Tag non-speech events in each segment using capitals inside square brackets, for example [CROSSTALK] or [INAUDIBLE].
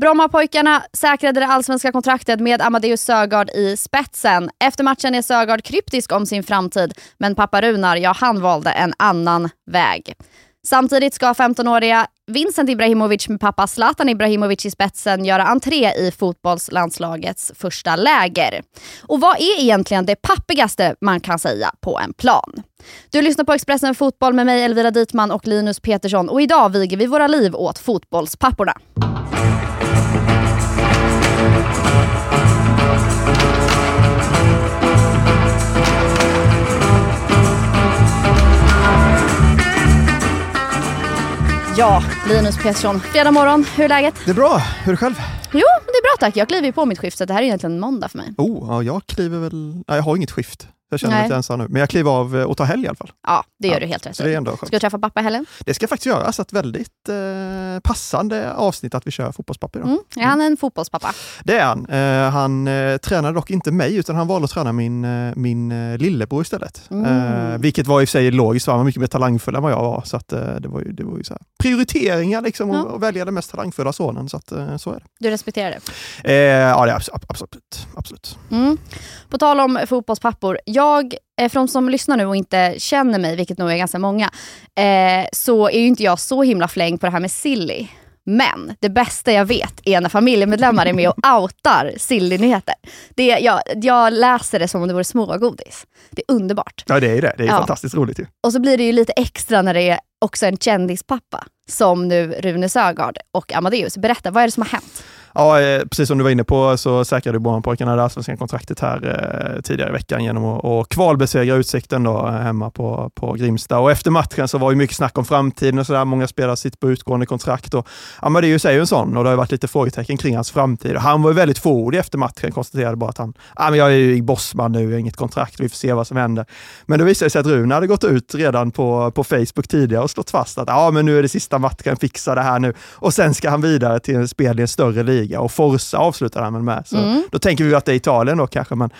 Brommapojkarna säkrade det allsvenska kontraktet med Amadeus Sögaard i spetsen. Efter matchen är Sögaard kryptisk om sin framtid, men pappa Runar, ja han valde en annan väg. Samtidigt ska 15-åriga Vincent Ibrahimovic med pappa Zlatan Ibrahimovic i spetsen göra entré i fotbollslandslagets första läger. Och vad är egentligen det pappigaste man kan säga på en plan? Du lyssnar på Expressen Fotboll med mig Elvira Ditman och Linus Petersson och idag viger vi våra liv åt fotbollspapporna. Ja, Linus Pettersson. Fredag morgon, hur är läget? Det är bra. Hur är det själv? Jo, det är bra tack. Jag kliver ju på mitt skift, så det här är egentligen en måndag för mig. Oh, ja, jag kliver väl... Nej, jag har inget skift. Jag känner mig lite ensam nu. Men jag kliver av och tar helg i alla fall. Ja, det gör ja, du helt rätt så det är ändå skönt. Ska du träffa pappa i helgen? Det ska jag faktiskt göra. Så ett väldigt eh, passande avsnitt att vi kör fotbollspappa idag. Mm. Är han en fotbollspappa? Det är han. Eh, han eh, tränade dock inte mig, utan han valde att träna min, eh, min eh, lillebror istället. Mm. Eh, vilket var i och för sig logiskt, han var mycket mer talangfull än vad jag var. Så att, det var ju, det var ju så här. prioriteringar liksom, ja. och, välja den mest talangfulla sonen. Så, att, så är det. Du respekterar det? ja, det absolut. absolut. Mm. På tal om fotbollspappor. Jag Eh, för de som lyssnar nu och inte känner mig, vilket nog är ganska många, eh, så är ju inte jag så himla fläng på det här med silly. Men det bästa jag vet är när familjemedlemmar är med och outar silly-nyheter. jag, jag läser det som om det vore smågodis. Det är underbart. Ja det är det, det är ja. fantastiskt roligt ju. Och så blir det ju lite extra när det är också en kändispappa, som nu Rune Sögaard och Amadeus. Berätta, vad är det som har hänt? Ja, eh, precis som du var inne på så säkrade Brommapojkarna det allsvenska kontraktet här eh, tidigare i veckan genom att och kvalbesegra Utsikten då, eh, hemma på, på Grimsta. Och efter matchen så var det mycket snack om framtiden och sådär. Många spelare sitter på utgående kontrakt. Och Amadeus är ju en sån och det har varit lite frågetecken kring hans framtid. Och han var ju väldigt fåordig efter matchen, konstaterade bara att han, ja, men jag är ju bossman nu, inget kontrakt, vi får se vad som händer. Men då visade det sig att Rune hade gått ut redan på, på Facebook tidigare och slått fast att ja, men nu är det sista matchen, fixa det här nu. Och sen ska han vidare till en spel i en större liga liga och Forza avslutar han med. Så mm. Då tänker vi att det är Italien då kanske. Men,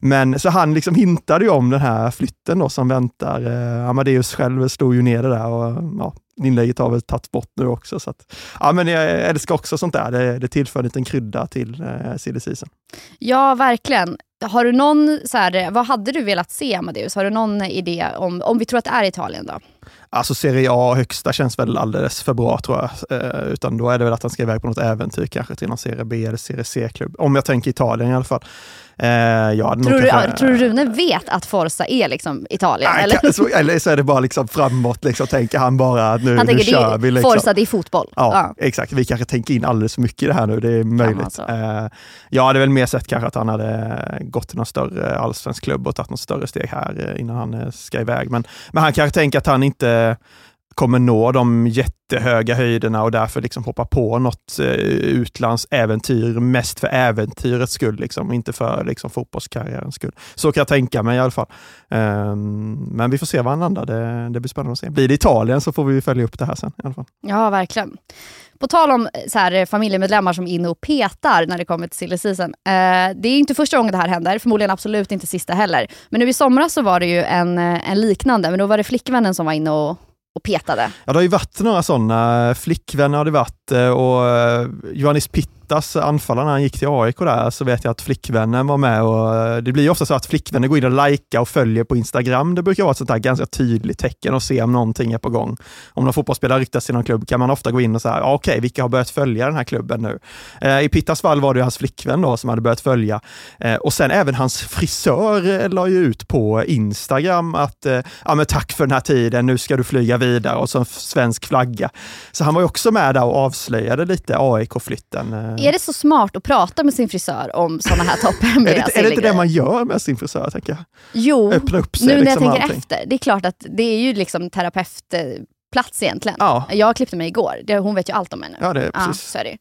men så han liksom hintade ju om den här flytten då som väntar. Eh, Amadeus själv stod ju nere där och ja, inlägget har väl tagits bort nu också. Så att, ja, men jag älskar också sånt där. Det, det tillför en liten krydda till eh, silly season. Ja, verkligen. Har du någon, så här, vad hade du velat se Amadeus? Har du någon idé om, om vi tror att det är Italien då? Alltså Serie A högsta känns väl alldeles för bra tror jag. Eh, utan då är det väl att han ska iväg på något äventyr kanske till någon Serie B eller Serie C-klubb. Om jag tänker Italien i alla fall. Eh, ja, tror, du, kanske, tror du Rune vet att Forza är liksom Italien? Nej, eller? Så, eller så är det bara liksom framåt, liksom, tänker han bara att nu, han tänker, nu kör vi. Liksom. Forza, det är fotboll. Ja, ja, exakt. Vi kanske tänker in alldeles för mycket i det här nu, det är möjligt. Eh, jag hade väl mer sett kanske att han hade gått till någon större allsvensk klubb och tagit något större steg här eh, innan han eh, ska iväg. Men, men han kanske tänker att han inte inte kommer nå de jättehöga höjderna och därför liksom hoppa på något eh, utlandsäventyr mest för äventyrets skull, liksom, inte för liksom, fotbollskarriärens skull. Så kan jag tänka mig i alla fall. Um, men vi får se var han landar. Det, det blir spännande att se. Blir det Italien så får vi följa upp det här sen. I alla fall. Ja, verkligen. På tal om eh, så här, eh, familjemedlemmar som är inne och petar när det kommer till silly season. Eh, det är inte första gången det här händer, förmodligen absolut inte sista heller. Men nu i somras så var det ju en, eh, en liknande, men då var det flickvännen som var inne och och petade. Ja, det har ju varit några sådana. Flickvänner har det varit och Johannes Pitt Mattas anfallare när han gick till AIK där så vet jag att flickvännen var med och eh, det blir ofta så att flickvännen går in och likar och följer på Instagram. Det brukar vara ett sånt där ganska tydligt tecken och se om någonting är på gång. Om någon fotbollsspelare ryktas till någon klubb kan man ofta gå in och säga, ah, okej, okay, vilka har börjat följa den här klubben nu? Eh, I Pittas fall var det hans flickvän då som hade börjat följa eh, och sen även hans frisör eh, la ju ut på Instagram att, ja men tack för den här tiden, nu ska du flyga vidare och så en svensk flagga. Så han var ju också med där och avslöjade lite AIK-flytten. Är det så smart att prata med sin frisör om sådana här topphemliga [LAUGHS] Är det, är det inte det man gör med sin frisör? Tänker jag? Jo, Öppna upp sig, nu när liksom jag tänker allting. efter. Det är klart att det är ju liksom terapeutplats egentligen. Ja. Jag klippte mig igår, hon vet ju allt om mig nu. Ja, det är precis. Ja, så är det.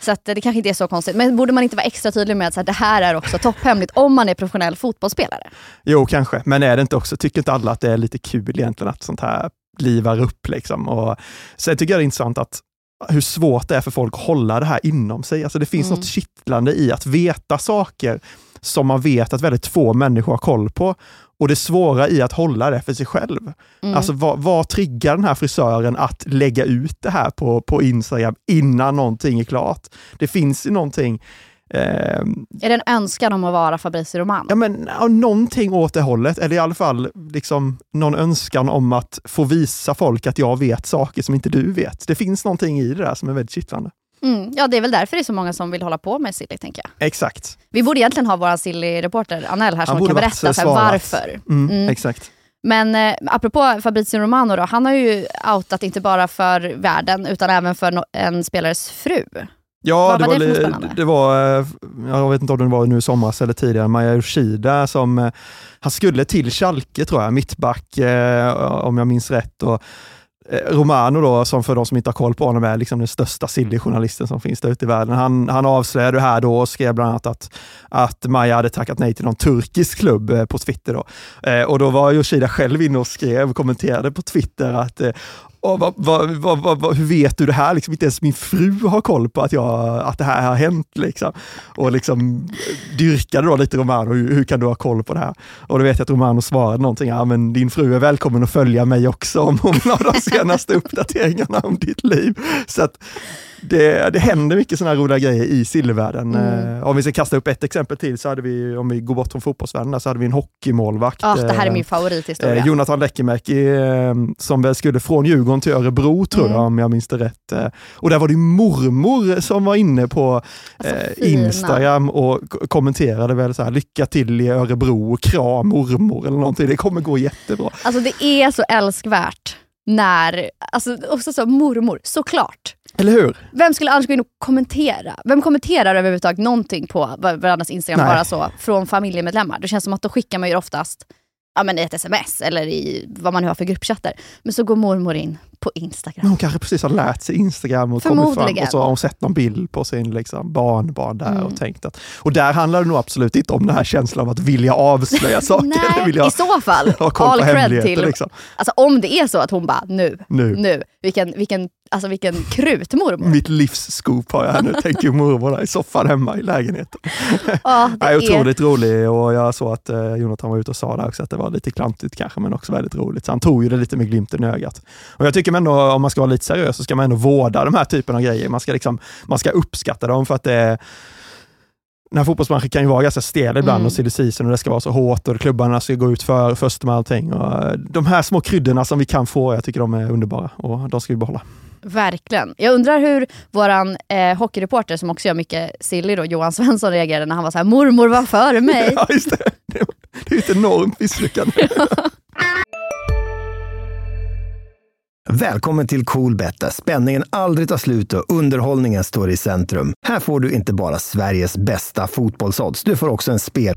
Så att det kanske inte är så konstigt. Men borde man inte vara extra tydlig med att så här, det här är också topphemligt om man är professionell fotbollsspelare? Jo, kanske. Men är det inte också, tycker inte alla att det är lite kul egentligen att sånt här livar upp? Liksom? Och sen tycker jag det är intressant att hur svårt det är för folk att hålla det här inom sig. Alltså det finns mm. något kittlande i att veta saker som man vet att väldigt få människor har koll på. Och det svåra i att hålla det för sig själv. Mm. Alltså vad, vad triggar den här frisören att lägga ut det här på, på Instagram innan någonting är klart? Det finns ju någonting är det en önskan om att vara Fabricio Roman? Ja, men någonting åt det hållet, eller i alla fall liksom, någon önskan om att få visa folk att jag vet saker som inte du vet. Det finns någonting i det där som är väldigt kittlande. Mm, ja, det är väl därför det är så många som vill hålla på med Silly, tänker jag. Exakt. Vi borde egentligen ha vår Silly-reporter Anel här som kan berätta för varför. Mm, mm. Exakt. Men eh, apropå Fabrizio Romano, då, han har ju outat inte bara för världen utan även för no en spelares fru. Ja, Vad det var, det, det, det var, eh, jag vet inte om det var nu i somras eller tidigare, Maja Yoshida som, eh, han skulle till Schalke tror jag, mittback eh, om jag minns rätt. Och, Romano då, som för de som inte har koll på honom är liksom den största silly-journalisten som finns där ute i världen. Han, han avslöjade det här då och skrev bland annat att, att Maja hade tackat nej till någon turkisk klubb på Twitter. Då. och då var Yoshida själv inne och skrev kommenterade på Twitter att och vad, vad, vad, hur vet du det här? Liksom, inte ens min fru har koll på att, jag, att det här har hänt. Liksom. Och liksom eh, dyrkade då lite Romano, hur, hur, kan du ha koll på det här? Och då vet jag att Romano svarade någonting, ja men din fru är välkommen att följa mig också om hon har de senaste [LAUGHS] uppdateringarna om ditt liv. Så att, det, det händer mycket sådana roliga grejer i sillvärlden. Mm. Eh, om vi ska kasta upp ett exempel till, så hade vi, om vi går bort från fotbollsvärlden, så hade vi en hockeymålvakt. Ja, det här är eh, min favorithistoria. Eh, Jonathan Lekimäki, som väl skulle från Djurgården till Örebro, tror mm. jag, om jag minns det rätt. Och där var det mormor som var inne på alltså, Instagram och kommenterade väl så här, lycka till i Örebro, kram mormor eller någonting. Det kommer gå jättebra. Alltså det är så älskvärt när, alltså också så mormor, såklart. Eller hur? Vem skulle annars gå in och kommentera? Vem kommenterar överhuvudtaget någonting på varandras Instagram Nej. bara så från familjemedlemmar? Det känns som att då skickar man ju oftast ja, men i ett sms eller i vad man nu har för gruppchatter. Men så går mormor in på Instagram. Hon kanske precis har lärt sig Instagram och kommit fram och så har hon sett någon bild på sin liksom, barnbarn där mm. och tänkt att... Och där handlar det nog absolut inte om den här känslan av att vilja avslöja [LAUGHS] saker. Nej, vilja i så fall. [LAUGHS] all cred till... Liksom. Alltså om det är så att hon bara, nu, nu, nu. Vilken, vilken, alltså, vilken krutmormor. Mitt livsscoop har jag här nu, [LAUGHS] tänker mormor där i soffan hemma i lägenheten. Ja, det är otroligt är... rolig och jag såg att eh, Jonathan var ute och sa där också att det var lite klantigt kanske, men också väldigt roligt. Så han tog ju det lite med glimten i ögat. Och jag tycker tycker ändå, om man ska vara lite seriös, så ska man ändå vårda de här typen av grejer. Man ska, liksom, man ska uppskatta dem för att det är den här fotbollsmatchen kan ju vara ganska stel ibland mm. och silly season och det ska vara så hårt och klubbarna ska gå ut för, först med allting. Och eh, de här små kryddorna som vi kan få, jag tycker de är underbara och de ska vi behålla. Verkligen. Jag undrar hur vår eh, hockeyreporter som också gör mycket silly, då, Johan Svensson, reagerade när han var så här “mormor var före mig”. [LAUGHS] ja, just det. Det är ett enormt misslyckande. [LAUGHS] [LAUGHS] Välkommen till Coolbet där spänningen aldrig tar slut och underhållningen står i centrum. Här får du inte bara Sveriges bästa fotbollsodds, du får också en spel...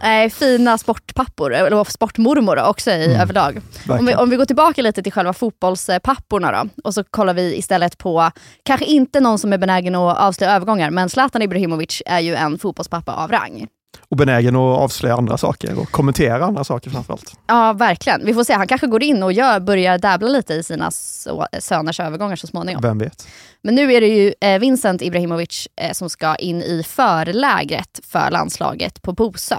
Nej, fina sportpappor, eller sportmormor också i mm. överlag. Om vi, om vi går tillbaka lite till själva fotbollspapporna då, och så kollar vi istället på, kanske inte någon som är benägen att avslöja övergångar, men Zlatan Ibrahimovic är ju en fotbollspappa av rang och benägen att avslöja andra saker och kommentera andra saker framförallt. Ja, verkligen. Vi får se. Han kanske går in och gör, börjar dabbla lite i sina söners övergångar så småningom. Vem vet. Men nu är det ju eh, Vincent Ibrahimovic eh, som ska in i förlägret för landslaget på Bosön.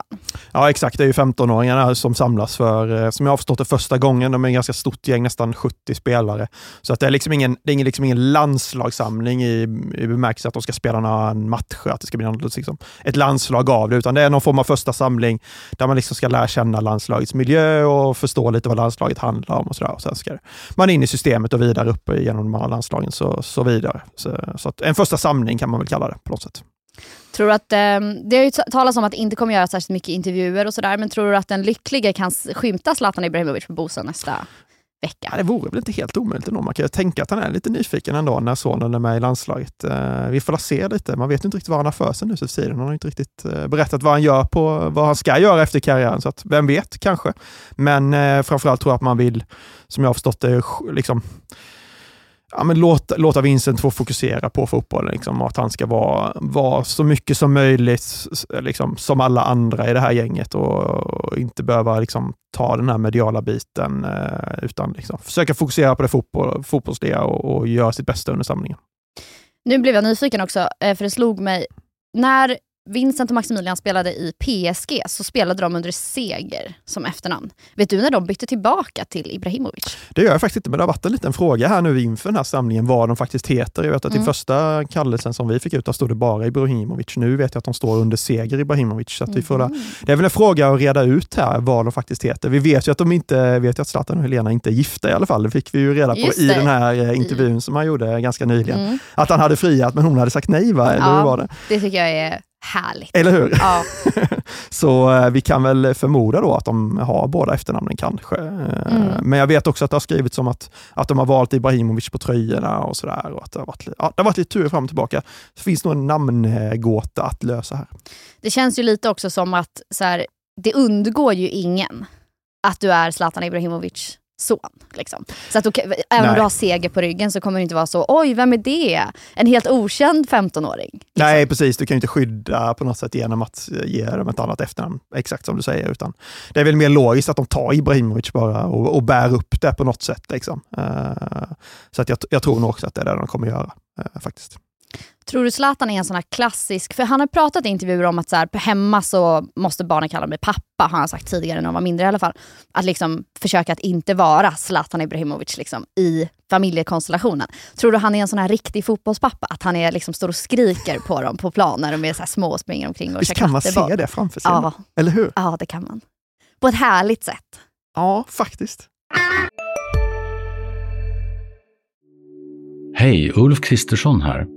Ja, exakt. Det är ju 15-åringarna som samlas för, eh, som jag har förstått det, första gången. De är ett ganska stort gäng, nästan 70 spelare. Så att det är liksom ingen, det är liksom ingen landslagssamling i, i bemärkelse att de ska spela några matcher, att det ska bli något, liksom, ett landslag av det, utan det är någon form av första samling där man liksom ska lära känna landslagets miljö och förstå lite vad landslaget handlar om och sådär. Och sen ska man in i systemet och vidare upp genom de här landslagen så, så vidare. Så, så en första samling kan man väl kalla det på något sätt. Tror att, eh, det har ju talats om att det inte kommer göra särskilt mycket intervjuer och sådär, men tror du att den lycklige kan skymta Zlatan Ibrahimovic på Bosön nästa vecka. Ja, det vore väl inte helt omöjligt ändå. Man kan ju tänka att han är lite nyfiken ändå när sonen är med i landslaget. Eh, vi får se lite. Man vet inte riktigt vad han har för sig nu för tiden. Han har inte riktigt eh, berättat vad han gör på vad han ska göra efter karriären. Så att, vem vet, kanske. Men uh, framförallt tror jag att man vill, som jag har förstått det, liksom ja, men låta, låta Vincent få fokusera på fotbollen. Liksom, att han ska vara, vara så mycket som möjligt liksom, som alla andra i det här gänget och, och inte behöva liksom, ta den här mediala biten eh, utan liksom, försöka fokusera på det fotboll, fotbollsliga och, och göra sitt bästa under samlingen. Nu blev jag nyfiken också, eh, för det slog mig. När Vincent och Maximilian spelade i PSG så spelade de under Seger som efternamn. Vet du när de bytte tillbaka till Ibrahimovic? Det gör jag faktiskt inte, men det har varit en liten fråga här nu inför den här samlingen vad de faktiskt heter. Jag vet att mm. i första kallelsen som vi fick ut, där stod det bara Ibrahimovic. Nu vet jag att de står under Seger Ibrahimovic. Så vi får mm. Det är väl en fråga att reda ut här vad de faktiskt heter. Vi vet ju att de inte vet att Zlatan och Helena inte är gifta i alla fall. Det fick vi ju reda på i den här eh, intervjun som han gjorde ganska nyligen. Mm. Att han hade friat, men hon hade sagt nej, va? Eller ja, hur var det? Det tycker jag är Härligt. Eller hur? Ja. [LAUGHS] så eh, vi kan väl förmoda då att de har båda efternamnen kanske. Eh, mm. Men jag vet också att det har skrivits om att, att de har valt Ibrahimovic på tröjorna och sådär. Och att det, har varit, ja, det har varit lite tur fram och tillbaka. Det finns nog en namngåta att lösa här. Det känns ju lite också som att så här, det undgår ju ingen att du är Zlatan Ibrahimovic son. Liksom. Så att du, även Nej. om du har seger på ryggen så kommer det inte vara så, oj vem är det? En helt okänd 15-åring. Liksom. Nej precis, du kan ju inte skydda på något sätt genom att ge dem ett annat efternamn, exakt som du säger. Utan det är väl mer logiskt att de tar Ibrahimovic bara och, och bär upp det på något sätt. Liksom. Uh, så att jag, jag, tror nog också att det är det de kommer göra uh, faktiskt. Tror du Zlatan är en sån här klassisk, för han har pratat i intervjuer om att så här, hemma så måste barnen kalla mig pappa, har han sagt tidigare när de var mindre i alla fall. Att liksom försöka att inte vara Zlatan Ibrahimovic liksom, i familjekonstellationen. Tror du han är en sån här riktig fotbollspappa? Att han är liksom, står och skriker på dem på plan när de är så här små och springer omkring och Visst kan man se det framför sig? Ja. Eller hur? Ja, det kan man. På ett härligt sätt. Ja, faktiskt. Hej, Ulf Kristersson här.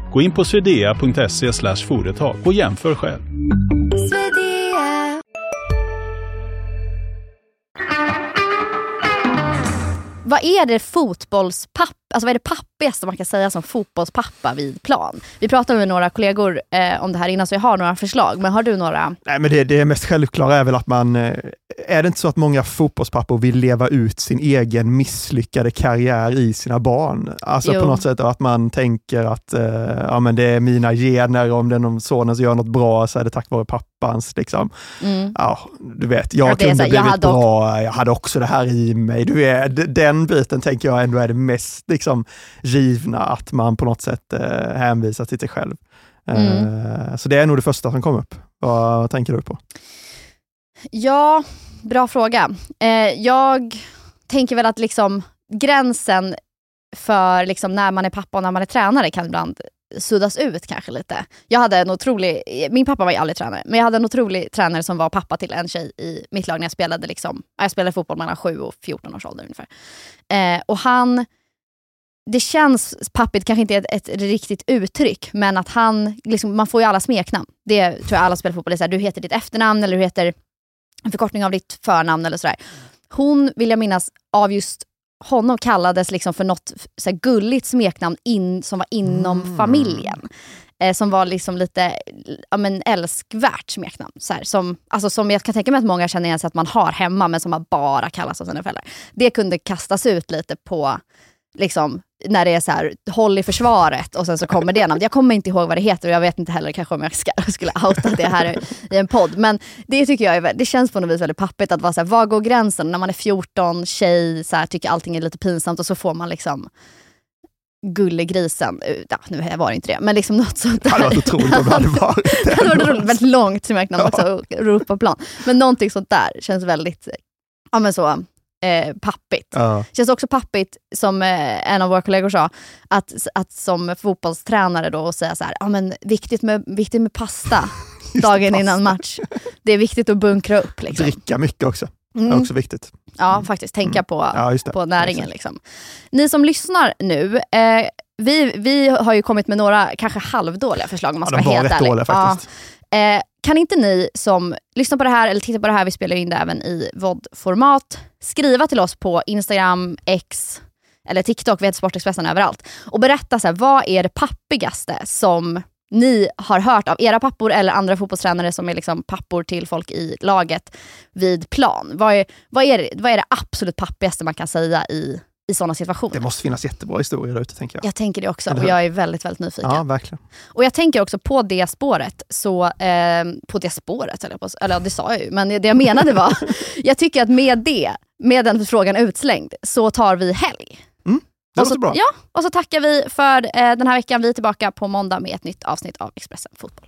Gå in på swedea.se företag och jämför själv. Vad är det fotbollspapp alltså vad är det pappigaste man kan säga som fotbollspappa vid plan? Vi pratade med några kollegor eh, om det här innan så jag har några förslag, men har du några? Nej, men det, det mest självklara är väl att man, eh, är det inte så att många fotbollspappor vill leva ut sin egen misslyckade karriär i sina barn? Alltså jo. på något sätt att man tänker att eh, ja, men det är mina gener, om det är någon sonen som gör något bra så är det tack vare pappans. Liksom. Mm. Ja, du vet, jag kunde blivit jag bra, jag hade också det här i mig. Du vet, den biten tänker jag ändå är det mest liksom, givna, att man på något sätt eh, hänvisar till sig själv. Mm. Eh, så det är nog det första som kom upp. Vad tänker du på? Ja, bra fråga. Eh, jag tänker väl att liksom gränsen för liksom när man är pappa och när man är tränare kan ibland suddas ut kanske lite. Jag hade en otrolig, min pappa var ju aldrig tränare, men jag hade en otrolig tränare som var pappa till en tjej i mitt lag när jag spelade, liksom, jag spelade fotboll mellan 7 och 14 års ålder ungefär. Eh, och han, det känns pappigt, kanske inte är ett, ett riktigt uttryck, men att han, liksom, man får ju alla smeknamn. Det tror jag alla spelar fotboll, är så här, du heter ditt efternamn eller du heter en förkortning av ditt förnamn eller sådär. Hon, vill jag minnas, av just honom kallades liksom för något så gulligt smeknamn in, som var inom mm. familjen. Eh, som var liksom lite ja, men älskvärt smeknamn. Så här, som, alltså, som jag kan tänka mig att många känner igen sig att man har hemma, men som man bara kallas av sina föräldrar. Det kunde kastas ut lite på liksom, när det är så här, håll i försvaret och sen så kommer det namnet. Jag kommer inte ihåg vad det heter och jag vet inte heller kanske om jag ska, [LAUGHS] skulle outa det här i en podd. Men det tycker jag är, det känns på något vis väldigt pappigt att vara så här, var går gränsen? När man är 14, tjej, så här, tycker allting är lite pinsamt och så får man liksom Gullegrisen, ja, nu var det inte det, men liksom något sånt där. Det hade varit otroligt om det hade varit det. hade varit roligt, väldigt långt smeknamn också, ja. Europaplan. Men någonting sånt där känns väldigt, ja men så, eh, pappigt. Ja. Känns också pappigt, som eh, en av våra kollegor sa, att, att som fotbollstränare då och säga så här, ja men viktigt med, viktigt med pasta [LAUGHS] dagen pasta. innan match. Det är viktigt att bunkra upp. Liksom. Dricka mycket också. Mm. Är också viktigt. Ja, mm. faktiskt. Tänka mm. på, ja, på näringen. Liksom. Ni som lyssnar nu, eh, vi, vi har ju kommit med några kanske halvdåliga förslag om man ska ja, vara helt ärlig. Dåliga, faktiskt. Ja. Eh, kan inte ni som lyssnar på det här eller tittar på det här, vi spelar in det även i VOD-format, skriva till oss på Instagram, X eller TikTok, vi heter Sportexpressen överallt. Och berätta så här, vad är det pappigaste som ni har hört av era pappor eller andra fotbollstränare som är liksom pappor till folk i laget vid plan. Vad är, vad är, det, vad är det absolut pappigaste man kan säga i, i sådana situationer? Det måste finnas jättebra historier där ute tänker jag. Jag tänker det också och jag är väldigt, väldigt nyfiken. Ja, verkligen. Och jag tänker också på det spåret, så, eh, på det spåret, eller, på, eller det sa jag ju, men det jag menade var, [LAUGHS] jag tycker att med det, med den frågan utslängd, så tar vi helg. Det och så, låter bra. Ja, och så tackar vi för eh, den här veckan. Vi är tillbaka på måndag med ett nytt avsnitt av Expressen Fotboll.